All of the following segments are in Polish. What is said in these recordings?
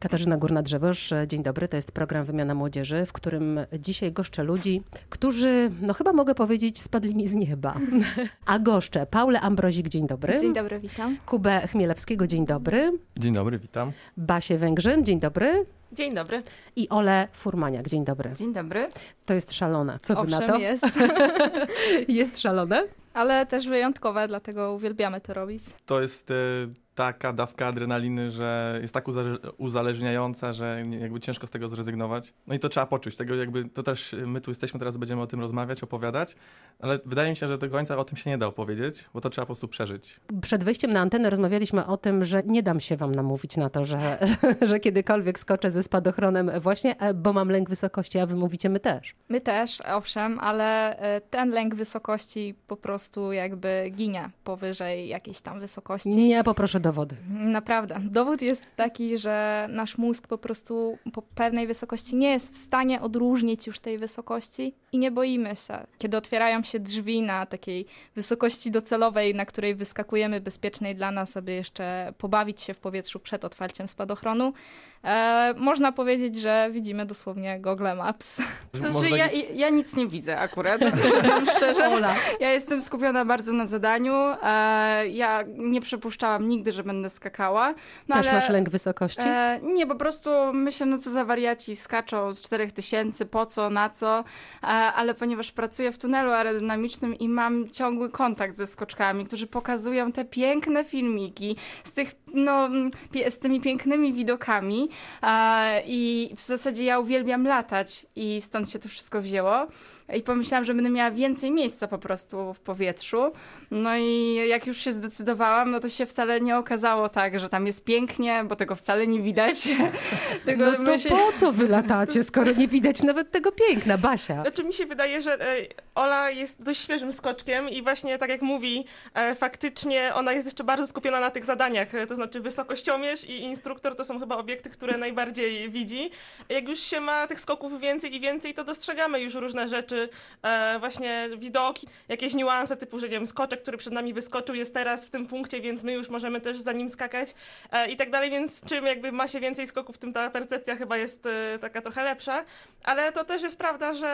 Katarzyna Górna-Drzewoż, dzień dobry. To jest program Wymiana Młodzieży, w którym dzisiaj goszczę ludzi, którzy, no chyba mogę powiedzieć, spadli mi z nieba. A goszczę Paulę Ambrozik, dzień dobry. Dzień dobry, witam. Kubę Chmielewskiego, dzień dobry. Dzień dobry, witam. Basię Węgrzyn, dzień dobry. Dzień dobry. I Ole Furmaniak, dzień dobry. Dzień dobry. To jest szalone. Co wy Owszem, na to? jest. jest szalone? Ale też wyjątkowe, dlatego uwielbiamy to robić. To jest e, taka dawka adrenaliny, że jest tak uzale- uzależniająca, że jakby ciężko z tego zrezygnować. No i to trzeba poczuć. Tego jakby, to też my tu jesteśmy, teraz będziemy o tym rozmawiać, opowiadać, ale wydaje mi się, że do końca o tym się nie da opowiedzieć, bo to trzeba po prostu przeżyć. Przed wejściem na antenę rozmawialiśmy o tym, że nie dam się wam namówić na to, że, że kiedykolwiek skoczę ze spadochronem właśnie, e, bo mam lęk wysokości, a wy mówicie my też. My też, owszem, ale e, ten lęk wysokości po prostu jakby ginie powyżej jakiejś tam wysokości. Nie poproszę dowody. Naprawdę. Dowód jest taki, że nasz mózg po prostu po pewnej wysokości nie jest w stanie odróżnić już tej wysokości i nie boimy się. Kiedy otwierają się drzwi na takiej wysokości docelowej, na której wyskakujemy bezpiecznej dla nas, aby jeszcze pobawić się w powietrzu przed otwarciem spadochronu, e, można powiedzieć, że widzimy dosłownie Google Maps. Można Znaczy, ja, ja nic nie widzę akurat, przyznam szczerze. Ola. Ja jestem skupiona bardzo na zadaniu. E, ja nie przypuszczałam nigdy, że będę skakała. No też ale, masz lęk wysokości? E, nie, po prostu myślę, no co za wariaci skaczą z 4000, po co, na co, e, ale ponieważ pracuję w tunelu aerodynamicznym i mam ciągły kontakt ze skoczkami, którzy pokazują te piękne filmiki z, tych, no, mm, z tymi pięknymi widokami i w zasadzie ja uwielbiam latać i stąd się to wszystko wzięło. I pomyślałam, że będę miała więcej miejsca po prostu w powietrzu. No i jak już się zdecydowałam, no to się wcale nie okazało tak, że tam jest pięknie, bo tego wcale nie widać. Tylko No to myślę- po co wy latacie, skoro nie widać nawet tego piękna, Basia? Znaczy mi się wydaje, że e, Ola jest dość świeżym skoczkiem i właśnie tak jak mówi, e, faktycznie ona jest jeszcze bardzo skupiona na tych zadaniach, e, to znaczy wysokościomierz i instruktor to są chyba obiekty, które najbardziej widzi. Jak już się ma tych skoków więcej i więcej, to dostrzegamy już różne rzeczy, e, właśnie widoki, jakieś niuanse typu, że nie wiem, skoczek, który przed nami wyskoczył jest teraz w tym punkcie, więc my już możemy też za nim skakać e, i tak dalej, więc czym jakby ma się więcej skoków, tym ta percepcja chyba jest e, taka trochę lepsza, ale to też jest prawda, że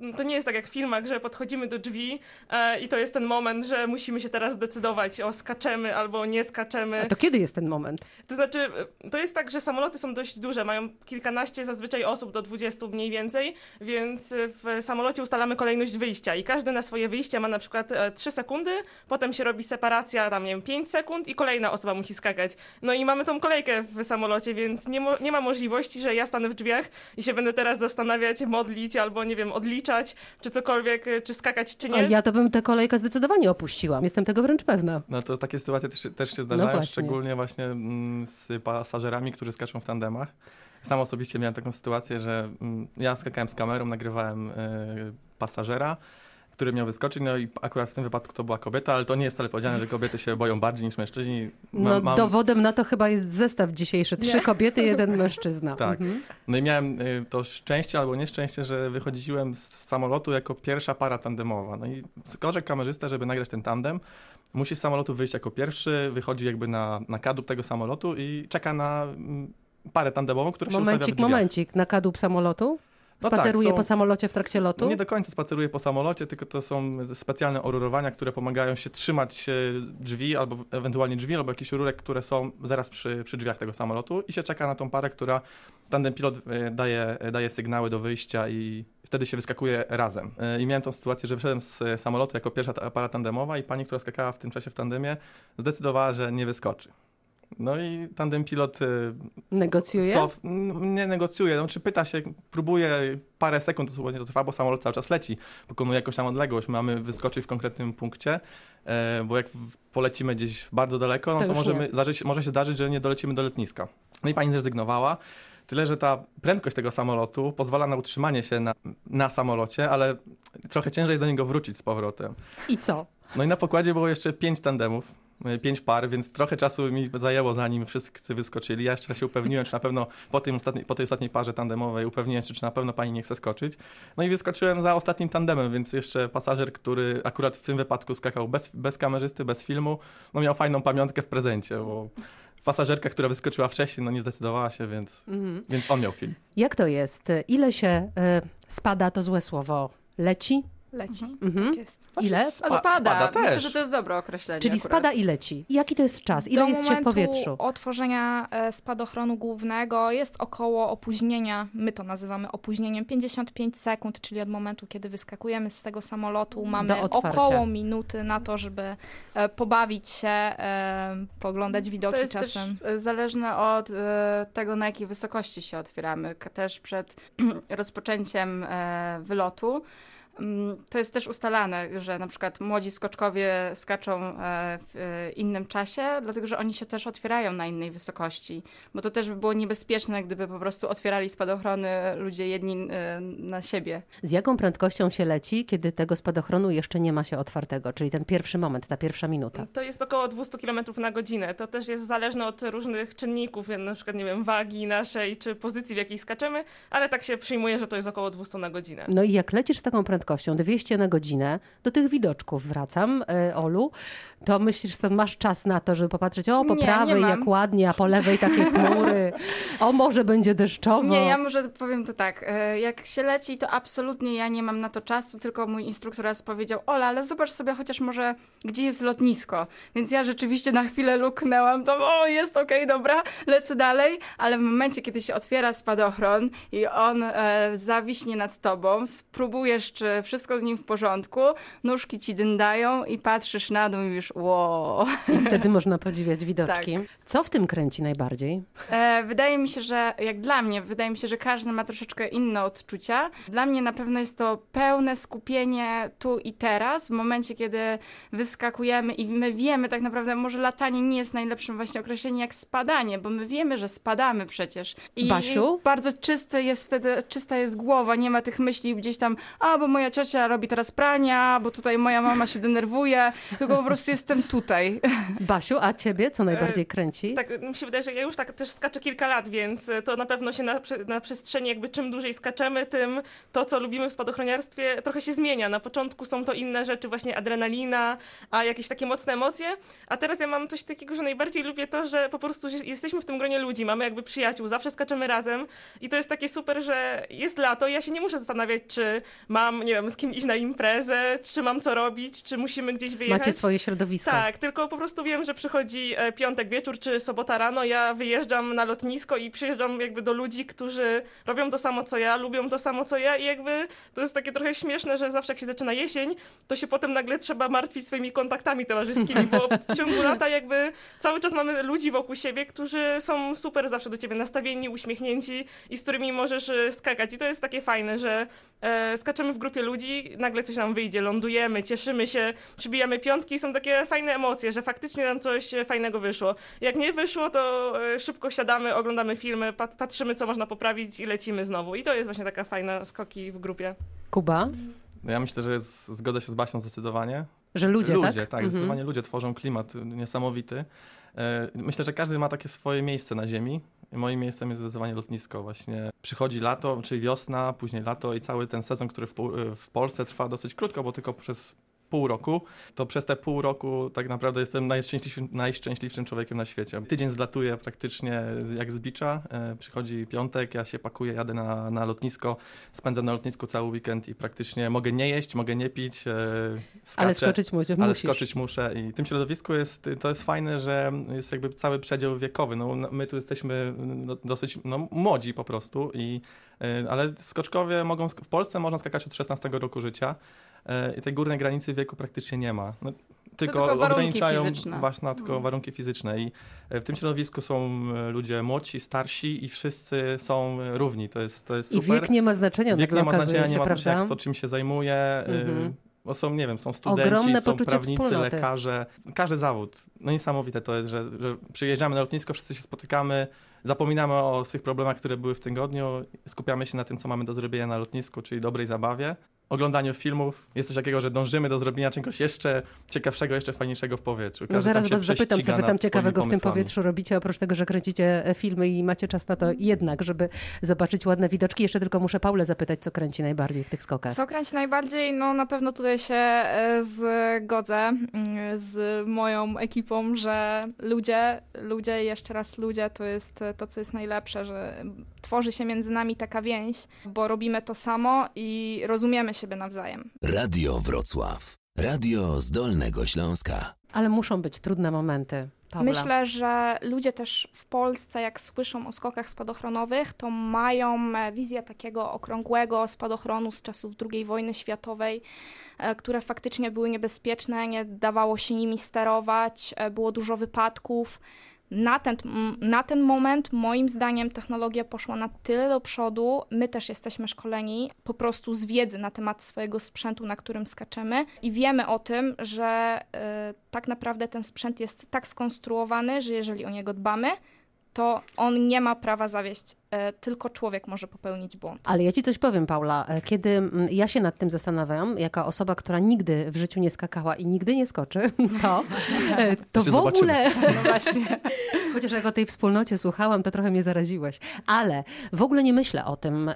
e, to nie jest tak jak w filmach, że podchodzimy do drzwi e, i to jest ten moment, że musimy się teraz zdecydować o skaczemy albo nie skaczemy. A to kiedy jest ten moment? To znaczy, e, to jest tak, że samoloty są dość duże, mają kilkanaście zazwyczaj osób do 20 mniej więcej, więc w samolocie ustalamy kolejność wyjścia i każdy na swoje wyjście ma na przykład e, 3 sekundy, potem się robi separacja, tam nie wiem, 5 sekund i kolejna osoba musi skakać. No i mamy tą kolejkę w samolocie, więc nie, mo- nie ma możliwości, że ja stanę w drzwiach i się będę teraz zastanawiać, modlić albo nie wiem, odliczać, czy cokolwiek, e, czy skakać, czy A nie. ja to bym tę kolejkę zdecydowanie opuściła. Jestem tego wręcz pewna. No to takie sytuacje też, też się zdarzają, właśnie. szczególnie właśnie mm, z pasażerami, którzy skaczą w tandemach. Sam osobiście miałem taką sytuację, że mm, ja skakałem z kamerą, nagrywałem e, pasażera, który miał wyskoczyć, no i akurat w tym wypadku to była kobieta, ale to nie jest wcale powiedziane, że kobiety się boją bardziej niż mężczyźni. No, dowodem na to chyba jest zestaw dzisiejszy. Trzy kobiety, jeden mężczyzna. Tak. Mhm. No i miałem y, to szczęście albo nieszczęście, że wychodziłem z samolotu jako pierwsza para tandemowa. No i skoczek kamerzysta, żeby nagrać ten tandem, musi z samolotu wyjść jako pierwszy, wychodzi jakby na, na kadr tego samolotu i czeka na mm, parę tandemową, która się ustawia w Momencik, momencik. Na kadłub samolotu? No tak, Spaceruje są- po samolocie w trakcie lotu? Nie do końca spaceruje po samolocie, tylko to są specjalne orurowania, które pomagają się trzymać e, drzwi, albo ewentualnie drzwi, albo jakichś rurek, które są zaraz przy, przy drzwiach tego samolotu i się czeka na tą parę, która tandem pilot e, daje, daje sygnały do wyjścia i wtedy się wyskakuje razem. E, I miałem tą sytuację, że wyszedłem z e, samolotu jako pierwsza para tandemowa i pani, która skakała w tym czasie w tandemie, zdecydowała, że nie wyskoczy. No i tandem pilot e, Negocjuje? co? n- Nie negocjuje, znaczy pyta się, próbuje parę sekund, to słowo to trwa, bo samolot cały czas leci, pokonuje jakąś tam odległość, mamy wyskoczyć w konkretnym punkcie, e, bo jak polecimy gdzieś bardzo daleko, no To to, możemy, zdarzyć, może się zdarzyć, że nie dolecimy do lotniska. No i pani zrezygnowała, tyle, że ta prędkość tego samolotu pozwala na utrzymanie się na, na samolocie, ale trochę ciężej do niego wrócić z powrotem. I co? No i na pokładzie było jeszcze pięć tandemów, y, pięć par, więc trochę czasu mi zajęło, zanim wszyscy wyskoczyli. Ja jeszcze się upewniłem, czy na pewno po, tym ostatniej, po tej ostatniej parze tandemowej upewniłem się, czy na pewno pani nie chce skoczyć. No i wyskoczyłem za ostatnim tandemem, więc jeszcze pasażer, który akurat w tym wypadku skakał bez, bez kamerzysty, bez filmu, no miał fajną pamiątkę w prezencie, bo pasażerka, która wyskoczyła wcześniej, no nie zdecydowała się, więc, Mhm. więc on miał film. Jak to jest? Ile się e, spada, to złe słowo, leci? Leci. Mhm. Tak jest. Ile? A Spa- spada. spada też. Myślę, że to jest dobre określenie. Czyli akurat. spada i leci. Jaki to jest czas? Ile Do jest się w momentu powietrzu? otworzenia e, spadochronu głównego jest około opóźnienia, my to nazywamy opóźnieniem, 55 sekund, czyli od momentu, kiedy wyskakujemy z tego samolotu, mamy około minuty na to, żeby e, pobawić się, e, poglądać widoki To jest czasem. też zależne od tego, na jakiej wysokości się otwieramy. Też przed rozpoczęciem wylotu. Mm, To jest też ustalane, że na przykład młodzi skoczkowie skaczą e, w e, innym czasie, dlatego że oni się też otwierają na innej wysokości, bo to też by było niebezpieczne, gdyby po prostu otwierali spadochrony ludzie jedni e, na siebie. Z jaką prędkością się leci, kiedy tego spadochronu jeszcze nie ma się otwartego? Czyli ten pierwszy moment, ta pierwsza minuta. To jest około 200 km na godzinę. To też jest zależne od różnych czynników, na przykład, nie wiem, wagi naszej czy pozycji, w jakiej skaczemy, ale tak się przyjmuje, że to jest około 200 na godzinę. No i jak lecisz z taką prędkością, 200 na godzinę, do tych widoczków wracam, e, Olu, to myślisz, że masz czas na to, żeby popatrzeć, o po Nie, nie prawej mam. jak ładnie, a po lewej takie chmury, o może będzie deszczowo. Nie, ja może powiem to tak. e, Jak się leci, to absolutnie ja nie mam na to czasu, tylko mój instruktor raz powiedział, Ola, ale zobacz sobie chociaż może, gdzie jest lotnisko. Więc ja rzeczywiście na chwilę luknęłam, to o, jest okej, dobra, lecę dalej, ale w momencie, kiedy się otwiera spadochron i on e, zawiśnie nad tobą, spróbujesz, czy wszystko z nim w porządku, nóżki ci dyndają i patrzysz na dół i już wow. I wtedy można podziwiać widoczki. Tak. Co w tym kręci najbardziej? E, wydaje mi się, że jak dla mnie, wydaje mi się, że każdy ma troszeczkę inne odczucia. Dla mnie na pewno jest to pełne skupienie tu i teraz, w momencie, kiedy wyskakujemy i my wiemy tak naprawdę, może latanie nie jest najlepszym właśnie określeniem jak spadanie, bo my wiemy, że spadamy przecież. I Basiu? bardzo czysty jest wtedy, czysta jest głowa, nie ma tych myśli gdzieś tam, a bo moja ciocia robi teraz prania, bo tutaj moja mama się denerwuje, tylko po prostu jestem tutaj. Basiu, a ciebie co najbardziej kręci? Tak, mi się wydaje, że ja już tak też skaczę kilka lat, więc e, to na pewno się na, na przestrzeni jakby czym dłużej skaczemy, tym to, co lubimy w spadochroniarstwie trochę się zmienia. Na początku są to inne rzeczy, właśnie adrenalina, a jakieś takie mocne emocje, a teraz ja mam coś takiego, że najbardziej lubię to, że po prostu jesteśmy w tym gronie ludzi, mamy jakby przyjaciół, zawsze skaczemy razem i to jest takie super, że jest lato i ja się nie muszę zastanawiać, czy mam, nie wiem, z kim iść na imprezę, czy mam co robić, czy musimy gdzieś wyjechać. Macie swoje środowisko. Tak, tylko po prostu wiem, że przychodzi e, piątek wieczór czy sobota rano, ja wyjeżdżam na lotnisko i przyjeżdżam jakby do ludzi, którzy robią to samo co ja, lubią to samo co ja i jakby to jest takie trochę śmieszne, że zawsze jak się zaczyna jesień, to się potem nagle trzeba martwić swoimi kontaktami towarzyskimi, bo w ciągu lata jakby cały czas mamy ludzi wokół siebie, którzy są super zawsze do ciebie nastawieni, uśmiechnięci i z którymi możesz e, skakać i to jest takie fajne, że e, skaczemy w grupie ludzi, nagle coś nam wyjdzie, lądujemy, cieszymy się, przybijamy piątki i są takie fajne emocje, że faktycznie nam coś fajnego wyszło. Jak nie wyszło, to e, szybko siadamy, oglądamy filmy, pat patrzymy, co można poprawić i lecimy znowu. I to jest właśnie taka fajna skoki w grupie. Kuba? No ja myślę, że jest, zgodzę się z Basią zdecydowanie. Że ludzie, ludzie tak? tak, Mhm. zdecydowanie ludzie tworzą klimat niesamowity. E, Myślę, że każdy ma takie swoje miejsce na ziemi. Moim miejscem jest zdecydowanie lotnisko. Właśnie przychodzi lato, czyli wiosna, później lato i cały ten sezon, który w, w Polsce trwa dosyć krótko, bo tylko przez pół roku, to przez te pół roku tak naprawdę jestem najszczęśliwszym, najszczęśliwszym człowiekiem na świecie. Tydzień zlatuję praktycznie jak z bicza, e, przychodzi piątek, ja się pakuję, jadę na, na lotnisko, spędzam na lotnisku cały weekend i praktycznie mogę nie jeść, mogę nie pić, e, skaczę. Ale skoczyć mu- musisz. Ale skoczyć muszę i w tym środowisku jest, to jest fajne, że jest jakby cały przedział wiekowy. No, no, my tu jesteśmy no, dosyć no, młodzi po prostu, i, y, ale skoczkowie mogą, w Polsce można skakać od 16 roku życia i tej górnej granicy wieku praktycznie nie ma. No, tylko, tylko ograniczają właśnie tylko Mm. warunki fizyczne i y, w tym środowisku są y, ludzie młodsi, starsi i wszyscy są równi. To jest, to jest I super. wiek nie ma znaczenia, Wiek nagle nie ma znaczenia, się, nie ma znaczenia, prawda? kto czym się zajmuje. Mhm. Bo są, nie wiem, są studenci, Ogromne są prawnicy, wspólnoty. lekarze. Każdy zawód. No niesamowite to jest, że, że przyjeżdżamy na lotnisko, wszyscy się spotykamy, zapominamy o tych problemach, które były w tygodniu, skupiamy się na tym, co mamy do zrobienia na lotnisku, czyli dobrej zabawie. Oglądaniu filmów jest coś takiego, że dążymy do zrobienia czegoś jeszcze ciekawszego, jeszcze fajniejszego w powietrzu. No Każdy zaraz tam się was zapytam, co wy tam ciekawego w tym powietrzu robicie, oprócz tego, że kręcicie e, filmy i macie czas na to jednak, żeby zobaczyć ładne widoczki. Jeszcze tylko muszę Paulę zapytać, co kręci najbardziej w tych skokach. Co kręci najbardziej? No na pewno tutaj się e, zgodzę mm, z moją ekipą, że ludzie, ludzie, jeszcze raz ludzie, to jest e, to, co jest najlepsze, że tworzy się między nami taka więź, bo robimy to samo i rozumiemy siebie nawzajem. Radio Wrocław. Radio z Dolnego Śląska. Ale muszą być trudne momenty. Paula. Myślę, że ludzie też w Polsce, jak słyszą o skokach spadochronowych, to mają e, wizję takiego okrągłego spadochronu z czasów II wojny światowej, e, które faktycznie były niebezpieczne, nie dawało się nimi sterować, e, było dużo wypadków. Na ten, na ten moment, moim zdaniem, technologia poszła na tyle do przodu. My też jesteśmy szkoleni po prostu z wiedzy na temat swojego sprzętu, na którym skaczemy, i wiemy o tym, że e, tak naprawdę ten sprzęt jest tak skonstruowany, że jeżeli o niego dbamy, to on nie ma prawa zawieść. E, tylko człowiek może popełnić błąd. Ale ja ci coś powiem, Paula. E, Kiedy mm, ja się nad tym zastanawiam, jako osoba, która nigdy w życiu nie skakała i nigdy nie skoczy, to, e, to się w ogóle... No właśnie. Chociaż jak o tej wspólnocie słuchałam, to trochę mnie zaraziłeś. Ale w ogóle nie myślę o tym,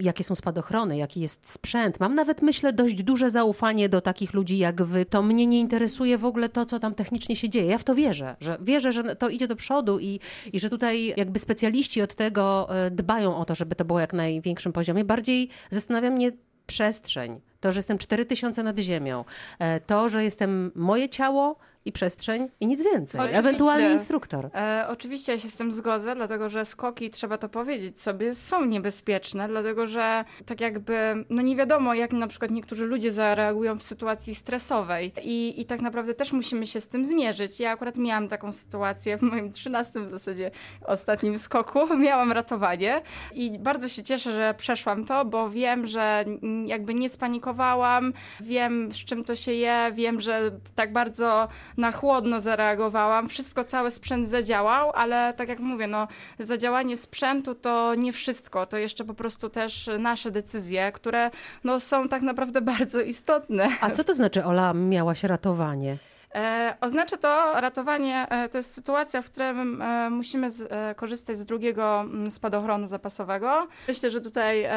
jakie są spadochrony, jaki jest sprzęt. Mam nawet, myślę, dość duże zaufanie do takich ludzi jak wy. To mnie nie interesuje w ogóle to, co tam technicznie się dzieje. Ja w to wierzę, że wierzę, że to idzie do przodu i, i że tutaj jakby specjaliści od tego dbają o to, żeby to było jak największym poziomie. Bardziej zastanawia mnie przestrzeń. To, że jestem 4000 nad ziemią. E, To, że jestem moje ciało i przestrzeń i nic więcej. Oczywiście. Ewentualnie instruktor. E, oczywiście ja się z tym zgodzę, dlatego że skoki, trzeba to powiedzieć sobie, są niebezpieczne, dlatego że tak jakby, no nie wiadomo, jak na przykład niektórzy ludzie zareagują w sytuacji stresowej i, i tak naprawdę też musimy się z tym zmierzyć. Ja akurat miałam taką sytuację w moim 13 w zasadzie ostatnim skoku, miałam ratowanie i bardzo się cieszę, że przeszłam to, bo wiem, że jakby nie spanikowałam, wiem z czym to się je, wiem, że tak bardzo na chłodno zareagowałam, wszystko, cały sprzęt zadziałał, ale tak jak mówię, no zadziałanie sprzętu to nie wszystko, to jeszcze po prostu też nasze decyzje, które no są tak naprawdę bardzo istotne. A co to znaczy, Ola, miałaś ratowanie? E, oznacza to ratowanie, e, to jest sytuacja, w której e, musimy z, korzystać z drugiego mm, spadochronu zapasowego. Myślę, że tutaj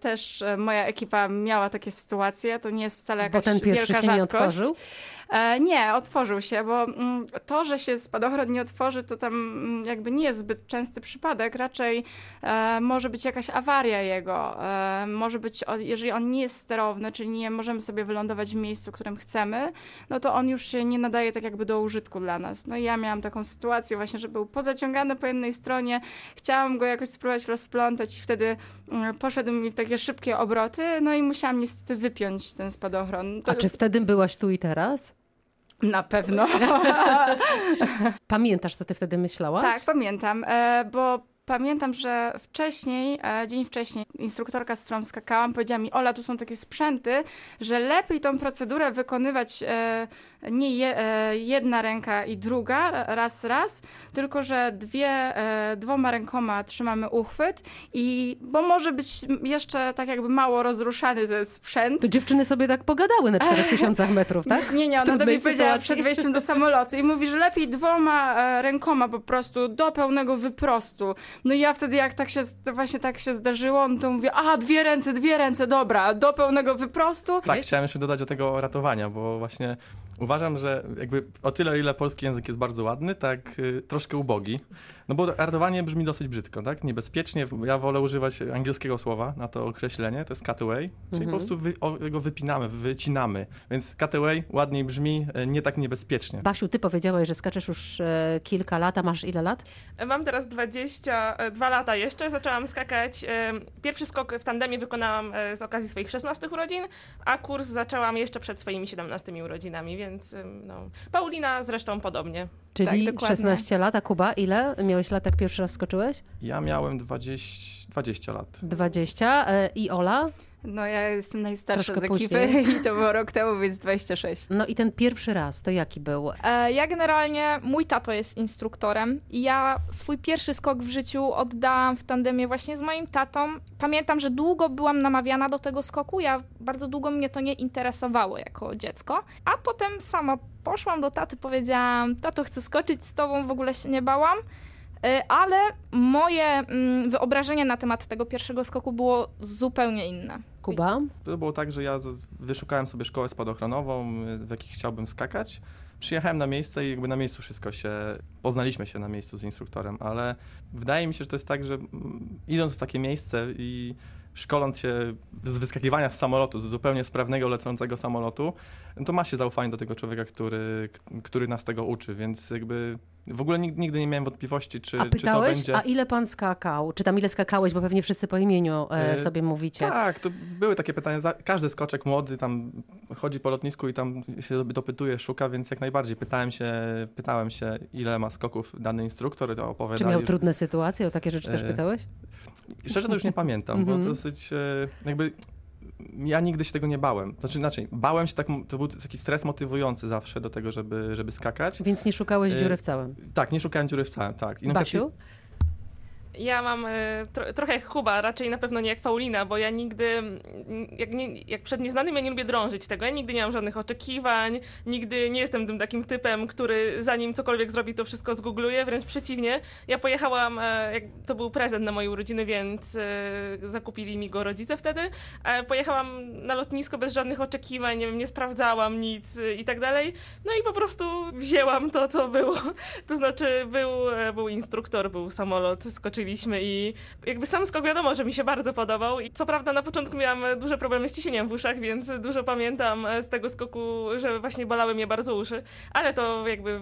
też moja ekipa miała takie sytuacje, to nie jest wcale Bo jakaś ten pierwszy wielka się nie rzadkość. otworzył? E, nie, otworzył się, bo mm, to, że się spadochron nie otworzy, to tam mm, jakby nie jest zbyt częsty przypadek. Raczej e, może być jakaś awaria jego. E, może być, jeżeli on nie jest sterowny, czyli nie możemy sobie wylądować w miejscu, którym chcemy, no to on już się nie nadaje tak jakby do użytku dla nas. No i ja miałam taką sytuację właśnie, że był pozaciągany po jednej stronie, chciałam go jakoś spróbować rozplątać i wtedy mm, poszedł mi w takie szybkie obroty, no i musiałam niestety wypiąć ten spadochron. To A czy wtedy byłaś tu i teraz? Na pewno. Pamiętasz, co ty wtedy myślałaś? Tak, pamiętam, e, bo pamiętam, że wcześniej, e, dzień wcześniej, instruktorka, z którą skakałam, powiedziała mi, Ola, tu są takie sprzęty, że lepiej tą procedurę wykonywać e, nie e, jedna ręka i druga, raz, raz, tylko że dwie, dwoma rękoma trzymamy uchwyt i, bo może być jeszcze tak jakby mało rozruszany ten sprzęt. To dziewczyny sobie tak pogadały na 4000 metrów, tak? Nie, nie, ona do mnie powiedziała przed wejściem do samolotu i mówi, że lepiej dwoma rękoma po prostu do pełnego wyprostu. No i ja wtedy jak tak się, właśnie tak się zdarzyło, no to mówię, a dwie ręce, dwie ręce, dobra, do pełnego wyprostu. Tak, chciałem jeszcze dodać do tego ratowania, bo właśnie uważam, że jakby o tyle, o ile polski język jest bardzo ładny, tak y, troszkę ubogi. No bo ratowanie brzmi dosyć brzydko, tak? Niebezpiecznie. Ja wolę używać angielskiego słowa na to określenie, to jest cutaway, czyli Mhm. po prostu wy, o, go wypinamy, wycinamy. Więc cutaway ładniej brzmi, y, nie tak niebezpiecznie. Basiu, ty powiedziałaś, że skaczesz już e, kilka lat, a masz ile lat? Mam teraz 22 lata jeszcze. Zaczęłam skakać. e, Pierwszy skok w tandemie wykonałam e, z okazji swoich 16 urodzin, a kurs zaczęłam jeszcze przed swoimi 17 urodzinami, więc em, no. Paulina zresztą podobnie. Czyli Tak, dokładnie. 16 lat, a Kuba ile? Miałeś lat, jak pierwszy raz skoczyłeś? Ja miałem 20, 20 lat. 20. E, I Ola? No ja jestem najstarsza Troszkę z ekipy później. i to było rok temu, więc 26. No i ten pierwszy raz, to jaki był? E, Ja generalnie, mój tato jest instruktorem i ja swój pierwszy skok w życiu oddałam w tandemie właśnie z moim tatą. Pamiętam, że długo byłam namawiana do tego skoku. Ja bardzo długo mnie to nie interesowało jako dziecko, a potem sama poszłam do taty, powiedziałam, tato chcę skoczyć z tobą, w ogóle się nie bałam. Y, ale moje mm, wyobrażenie na temat tego pierwszego skoku było zupełnie inne. Kuba? To było tak, że ja wyszukałem sobie szkołę spadochronową, w jakiej chciałbym skakać. Przyjechałem na miejsce i jakby na miejscu wszystko się, poznaliśmy się na miejscu z instruktorem, ale wydaje mi się, że to jest tak, że idąc w takie miejsce i szkoląc się z wyskakiwania z samolotu, z zupełnie sprawnego, lecącego samolotu, to ma się zaufanie do tego człowieka, który, który nas tego uczy, więc jakby w ogóle nigdy, nigdy nie miałem wątpliwości, czy, a pytałeś, czy to będzie... a ile pan skakał? Czy tam ile skakałeś, bo pewnie wszyscy po imieniu e, e sobie mówicie. Tak, to były takie pytania. Każdy skoczek młody tam chodzi po lotnisku i tam się dopytuje, szuka, więc jak najbardziej pytałem się, pytałem się, ile ma skoków dany instruktor, to opowiadali. Czy miał trudne sytuacje? O takie rzeczy też e, pytałeś? Szczerze to już nie pamiętam, bo to mhm. dosyć e, jakby ja nigdy się tego nie bałem. Znaczy inaczej, bałem się, tak, to był taki stres motywujący zawsze do tego, żeby, żeby skakać. Więc nie szukałeś e, dziury w całym? Tak, nie szukałem dziury w całym, tak. I Basiu? Ja mam y, tro, trochę jak Kuba, raczej na pewno nie jak Paulina, bo ja nigdy, jak, nie, jak przed nieznanym, ja nie lubię drążyć tego. Ja nigdy nie mam żadnych oczekiwań, nigdy nie jestem tym takim typem, który zanim cokolwiek zrobi, to wszystko zgoogluje, wręcz przeciwnie. Ja pojechałam, e, to był prezent na moje urodziny, więc e, zakupili mi go rodzice wtedy. Pojechałam na lotnisko bez żadnych oczekiwań, nie wiem, nie sprawdzałam nic i tak dalej. No i po prostu wzięłam to, co było. To znaczy był, był instruktor, był samolot, skoczyli i jakby sam skok wiadomo, że mi się bardzo podobał. I co prawda na początku miałam duże problemy z ciśnieniem w uszach, więc dużo pamiętam z tego skoku, że właśnie bolały mnie bardzo uszy, ale to jakby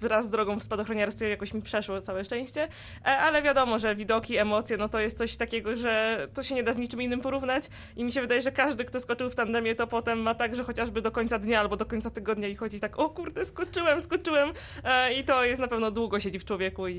wraz z drogą w spadochroniarstwie jakoś mi przeszło, całe szczęście, e, ale wiadomo, że widoki, emocje, no to jest coś takiego, że to się nie da z niczym innym porównać. I mi się wydaje, że każdy, kto skoczył w tandemie, to potem ma tak, że chociażby do końca dnia albo do końca tygodnia i chodzi tak, o kurde, skoczyłem, skoczyłem e, i to jest na pewno długo siedzi w człowieku i,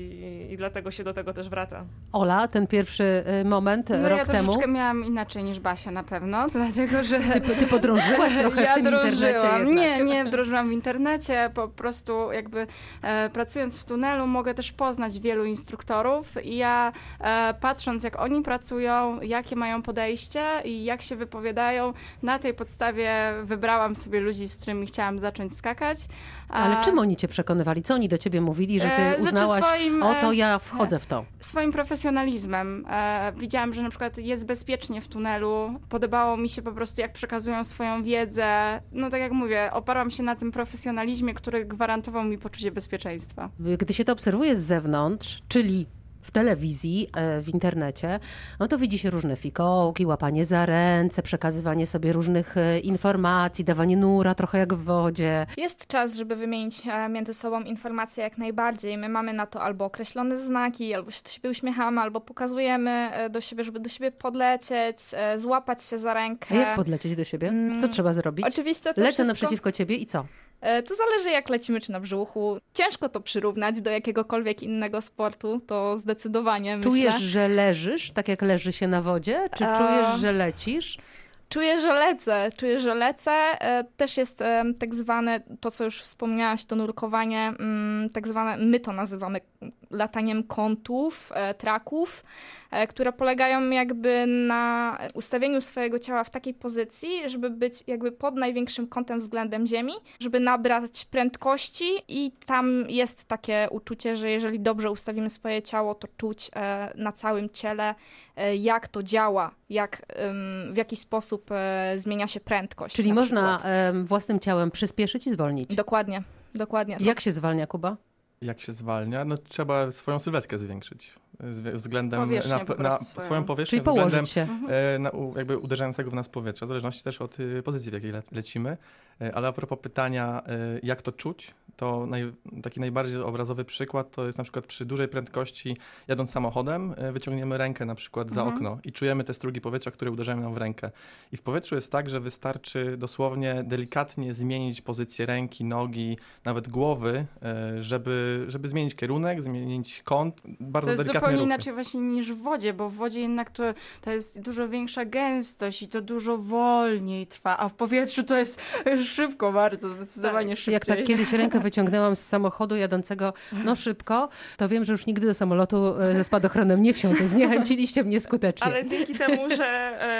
i dlatego się do tego też wraca wraca. Ola, ten pierwszy y, moment no, rok ja temu? Ja miałam inaczej niż Basia na pewno, dlatego że... Ty, ty podrążyłaś trochę ja w tym drążyłam. internecie jednak. Nie, nie wdrożyłam w internecie, po prostu jakby e, pracując w tunelu mogę też poznać wielu instruktorów i ja e, patrząc jak oni pracują, jakie mają podejście i jak się wypowiadają, na tej podstawie wybrałam sobie ludzi, z którymi chciałam zacząć skakać. Ale czym oni cię przekonywali? Co oni do ciebie mówili, że ty e, znaczy uznałaś, swoim, o to ja wchodzę w to? Swoim profesjonalizmem. E, widziałam, że na przykład jest bezpiecznie w tunelu. Podobało mi się po prostu, jak przekazują swoją wiedzę. No tak jak mówię, oparłam się na tym profesjonalizmie, który gwarantował mi poczucie bezpieczeństwa. Gdy się to obserwuje z zewnątrz, czyli w telewizji, e, w internecie, no to widzi się różne fikołki, łapanie za ręce, przekazywanie sobie różnych e, informacji, dawanie nura trochę jak w wodzie. Jest czas, żeby wymienić e, między sobą informacje jak najbardziej. My mamy na to albo określone znaki, albo się do siebie uśmiechamy, albo pokazujemy do siebie, żeby do siebie podlecieć, złapać się za rękę. A jak podlecieć do siebie? Co mm, trzeba zrobić? Oczywiście to Lecę wszystko... naprzeciwko ciebie i co? E, to zależy jak lecimy, czy na brzuchu. Ciężko to przyrównać do jakiegokolwiek innego sportu, to zdecydowanie Czujesz, myślę. że leżysz, tak jak leży się na wodzie? Czy czujesz, że lecisz? Czuję, że lecę, czuję, że lecę. E, też jest tak zwane, to co już wspomniałaś, to nurkowanie, mm, tak zwane, my to nazywamy lataniem kątów, e, traków, e, które polegają jakby na ustawieniu swojego ciała w takiej pozycji, żeby być jakby pod największym kątem względem Ziemi, żeby nabrać prędkości i tam jest takie uczucie, że jeżeli dobrze ustawimy swoje ciało, to czuć e, na całym ciele, jak to działa, jak, w jaki sposób zmienia się prędkość. Czyli można własnym ciałem przyspieszyć i zwolnić. Dokładnie, dokładnie. Jak się zwalnia, Kuba? Jak się zwalnia, no trzeba swoją sylwetkę zwiększyć względem na, na swoją powierzchnię, Czyli względem się. E, na, jakby uderzającego w nas powietrza, w zależności też od y, pozycji, w jakiej le, lecimy. E, ale a propos pytania, e, jak to czuć, to naj, taki najbardziej obrazowy przykład to jest na przykład przy dużej prędkości jadąc samochodem, wyciągniemy rękę na przykład za mhm. okno i czujemy te strugi powietrza, które uderzają nam w rękę. I w powietrzu jest tak, że wystarczy dosłownie delikatnie zmienić pozycję ręki, nogi, nawet głowy, żeby, żeby zmienić kierunek, zmienić kąt, bardzo delikatnie zupełnie inaczej właśnie niż w wodzie, bo w wodzie jednak to, to jest dużo większa gęstość i to dużo wolniej trwa, a w powietrzu to jest szybko bardzo, zdecydowanie tak. szybciej. Jak tak kiedyś rękę wyciągnęłam z samochodu jadącego no szybko, to wiem, że już nigdy do samolotu e, ze spadochronem nie wsiądę. Zniechęciliście mnie skutecznie. Ale dzięki temu, że,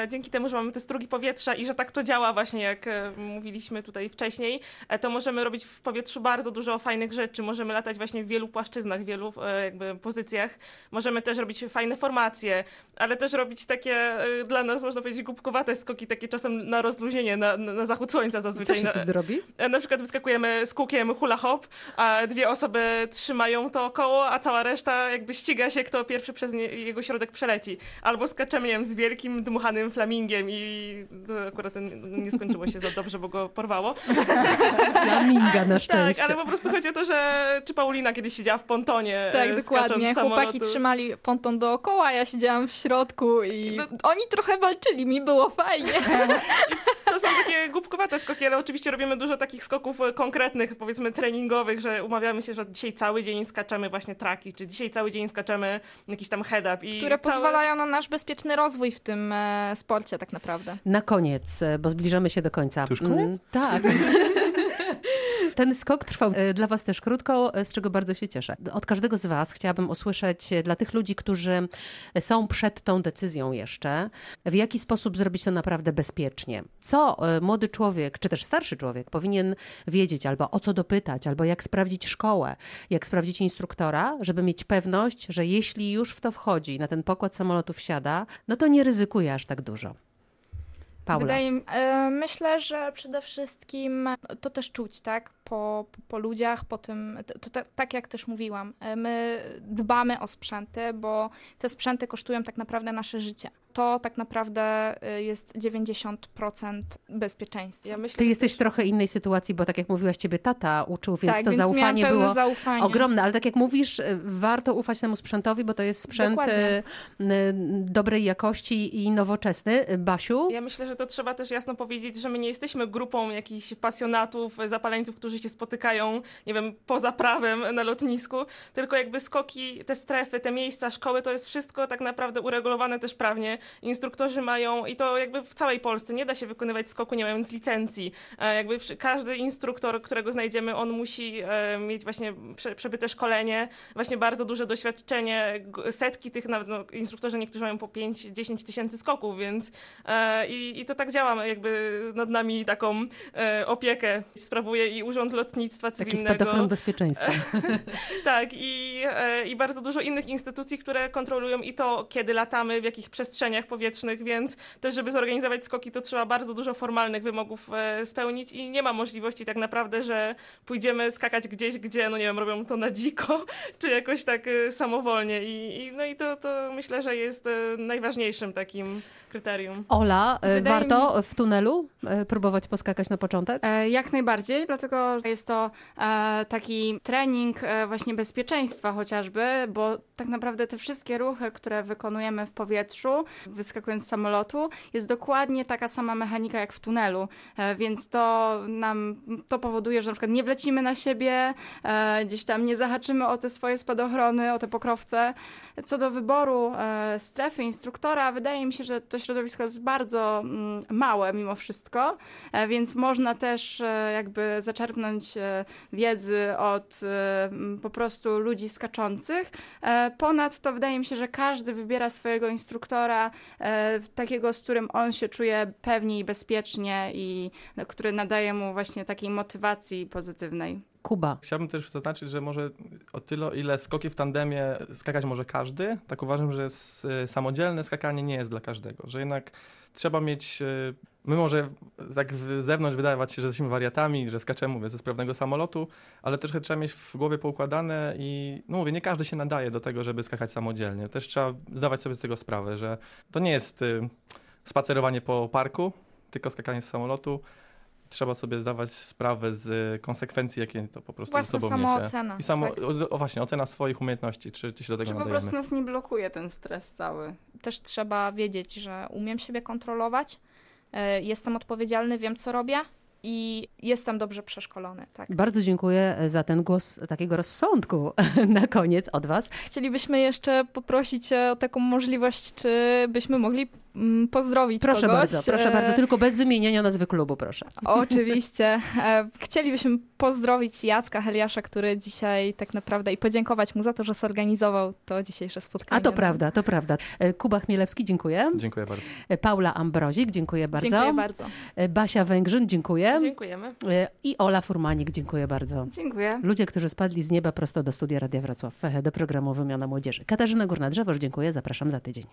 e, dzięki temu, że mamy te strugi powietrza i że tak to działa właśnie, jak e, mówiliśmy tutaj wcześniej, to możemy robić w powietrzu bardzo dużo fajnych rzeczy. Możemy latać właśnie w wielu płaszczyznach, w wielu jakby pozycjach. Możemy też robić fajne formacje, ale też robić takie dla nas, można powiedzieć, głupkowate skoki, takie czasem na rozluźnienie, na, na zachód słońca Co zazwyczaj. się Na- wtedy robi? Na przykład wyskakujemy z kółkiem hula hop, a dwie osoby trzymają to koło, a cała reszta jakby ściga się, kto pierwszy przez nie, jego środek przeleci. Albo wiem, z wielkim dmuchanym flamingiem i to akurat ten nie skończyło się za dobrze, bo go porwało. Flaminga na Tak, szczęście. ale po prostu chodzi o to, że czy Paulina kiedyś siedziała w pontonie Tak, e, dokładnie. skacząc z Chłopaki trzymali ponton dookoła, ja siedziałam w środku i No- oni trochę walczyli, mi było fajnie. To są takie głupkowate skoki, ale oczywiście robimy dużo takich skoków e, konkretnych, powiedzmy treningowych, że umawiamy się, że dzisiaj cały dzień skaczemy właśnie traki, czy dzisiaj cały dzień skaczemy jakiś tam head-up. I które cały... pozwalają na nasz bezpieczny rozwój w tym e, sporcie tak naprawdę. Na koniec, e, bo zbliżamy się do końca. To już koniec? Mm, Tak. Ten skok trwał e, dla Was też krótko, e, z czego bardzo się cieszę. Od każdego z Was chciałabym usłyszeć e, dla tych ludzi, którzy są przed tą decyzją jeszcze, w jaki sposób zrobić to naprawdę bezpiecznie. Co młody człowiek, czy też starszy człowiek powinien wiedzieć, albo o co dopytać, albo jak sprawdzić szkołę, jak sprawdzić instruktora, żeby mieć pewność, że jeśli już w to wchodzi, na ten pokład samolotu wsiada, no to nie ryzykuje aż tak dużo. Paula. Wydaje myślę, że przede wszystkim to też czuć, tak? Po, po, ludziach, po tym, to, to, tak jak też mówiłam, e, my dbamy o sprzęty, bo te sprzęty kosztują tak naprawdę nasze życie. To tak naprawdę e, jest 90% bezpieczeństwa. Ja myślę, Ty jesteś też- w trochę innej sytuacji, bo tak jak mówiłaś, ciebie tata uczył, więc tak, to więc zaufanie było zaufanie. ogromne. Ale tak jak mówisz, y, warto ufać temu sprzętowi, bo to jest sprzęt Dokładnie. dobrej jakości i nowoczesny. Basiu? Ja myślę, że to trzeba też jasno powiedzieć, że my nie jesteśmy grupą jakichś pasjonatów, zapaleńców, którzy się spotykają, nie wiem, poza prawem na lotnisku, tylko jakby skoki, te strefy, te miejsca, szkoły, to jest wszystko tak naprawdę uregulowane też prawnie. Instruktorzy mają, i to jakby w całej Polsce, nie da się wykonywać skoku nie mając licencji. E, Jakby każdy instruktor, którego znajdziemy, on musi e, mieć właśnie prze, przebyte szkolenie, właśnie bardzo duże doświadczenie, setki tych nawet, no, instruktorzy niektórzy mają po 5-10 tysięcy skoków, więc e, i, i to tak działa, jakby nad nami taką opiekę sprawuje i Urząd Lotnictwa Taki Cywilnego. spadochron bezpieczeństwa. Tak, i, e, i bardzo dużo innych instytucji, które kontrolują i to, kiedy latamy, w jakich przestrzeniach powietrznych, więc też, żeby zorganizować skoki, to trzeba bardzo dużo formalnych wymogów e, spełnić i nie ma możliwości tak naprawdę, że pójdziemy skakać gdzieś, gdzie, no nie wiem, robią to na dziko, czy jakoś tak e, samowolnie i, i no i to, to myślę, że jest najważniejszym takim kryterium. Ola, Wydaje warto w tunelu próbować poskakać na początek? Jak najbardziej, dlatego jest to e, taki trening e, właśnie bezpieczeństwa chociażby, bo tak naprawdę te wszystkie ruchy, które wykonujemy w powietrzu, wyskakując z samolotu, jest dokładnie taka sama mechanika jak w tunelu, e, więc to nam to powoduje, że na przykład nie wlecimy na siebie, gdzieś tam nie zahaczymy o te swoje spadochrony, o te pokrowce. Co do wyboru strefy instruktora, wydaje mi się, że to środowisko jest bardzo mm, małe mimo wszystko, więc można też jakby zaczerpnąć e, wiedzy od e, po prostu ludzi skaczących. E, Ponadto wydaje mi się, że każdy wybiera swojego instruktora, takiego, z którym on się czuje pewnie i bezpiecznie i no, który nadaje mu właśnie takiej motywacji pozytywnej. Kuba. Chciałbym też zaznaczyć, że może o tyle, ile skoki w tandemie skakać może każdy, tak uważam, że samodzielne skakanie nie jest dla każdego, że jednak trzeba mieć, e, my może tak w zewnątrz wydawać się, że jesteśmy wariatami, że skaczemy mówię, ze sprawnego samolotu, ale też trzeba mieć w głowie poukładane i no mówię, nie każdy się nadaje do tego, żeby skakać samodzielnie. Też trzeba zdawać sobie z tego sprawę, że to nie jest e, spacerowanie po parku, tylko skakanie z samolotu. Trzeba sobie zdawać sprawę z konsekwencji, jakie to po prostu Własna ze sobą niesie. samoocena. I samo, tak. o, o właśnie, ocena swoich umiejętności, czy, czy się do tego Czy po nadajemy. prostu nas nie blokuje ten stres cały. Też trzeba wiedzieć, że umiem siebie kontrolować, e, jestem odpowiedzialny, wiem co robię i jestem dobrze przeszkolony. Tak. Bardzo dziękuję za ten głos takiego rozsądku na koniec od Was. Chcielibyśmy jeszcze poprosić e, o taką możliwość, czy byśmy mogli pozdrowić Proszę kogoś. bardzo, proszę E, bardzo, tylko bez wymieniania nazwy klubu, proszę. Oczywiście. E, Chcielibyśmy pozdrowić Jacka Heliasza, który dzisiaj tak naprawdę i podziękować mu za to, że zorganizował to dzisiejsze spotkanie. A to prawda, to prawda. E, Kuba Chmielewski, dziękuję. Dziękuję bardzo. E, Paula Ambrozik, dziękuję bardzo. Dziękuję bardzo. E, Basia Węgrzyn, dziękuję. Dziękujemy. E, I Ola Furmanik, dziękuję bardzo. Dziękuję. Ludzie, którzy spadli z nieba prosto do studia Radia Wrocław, do programu Wymiana Młodzieży. Katarzyna Górna-Drzewoż, dziękuję, zapraszam za tydzień.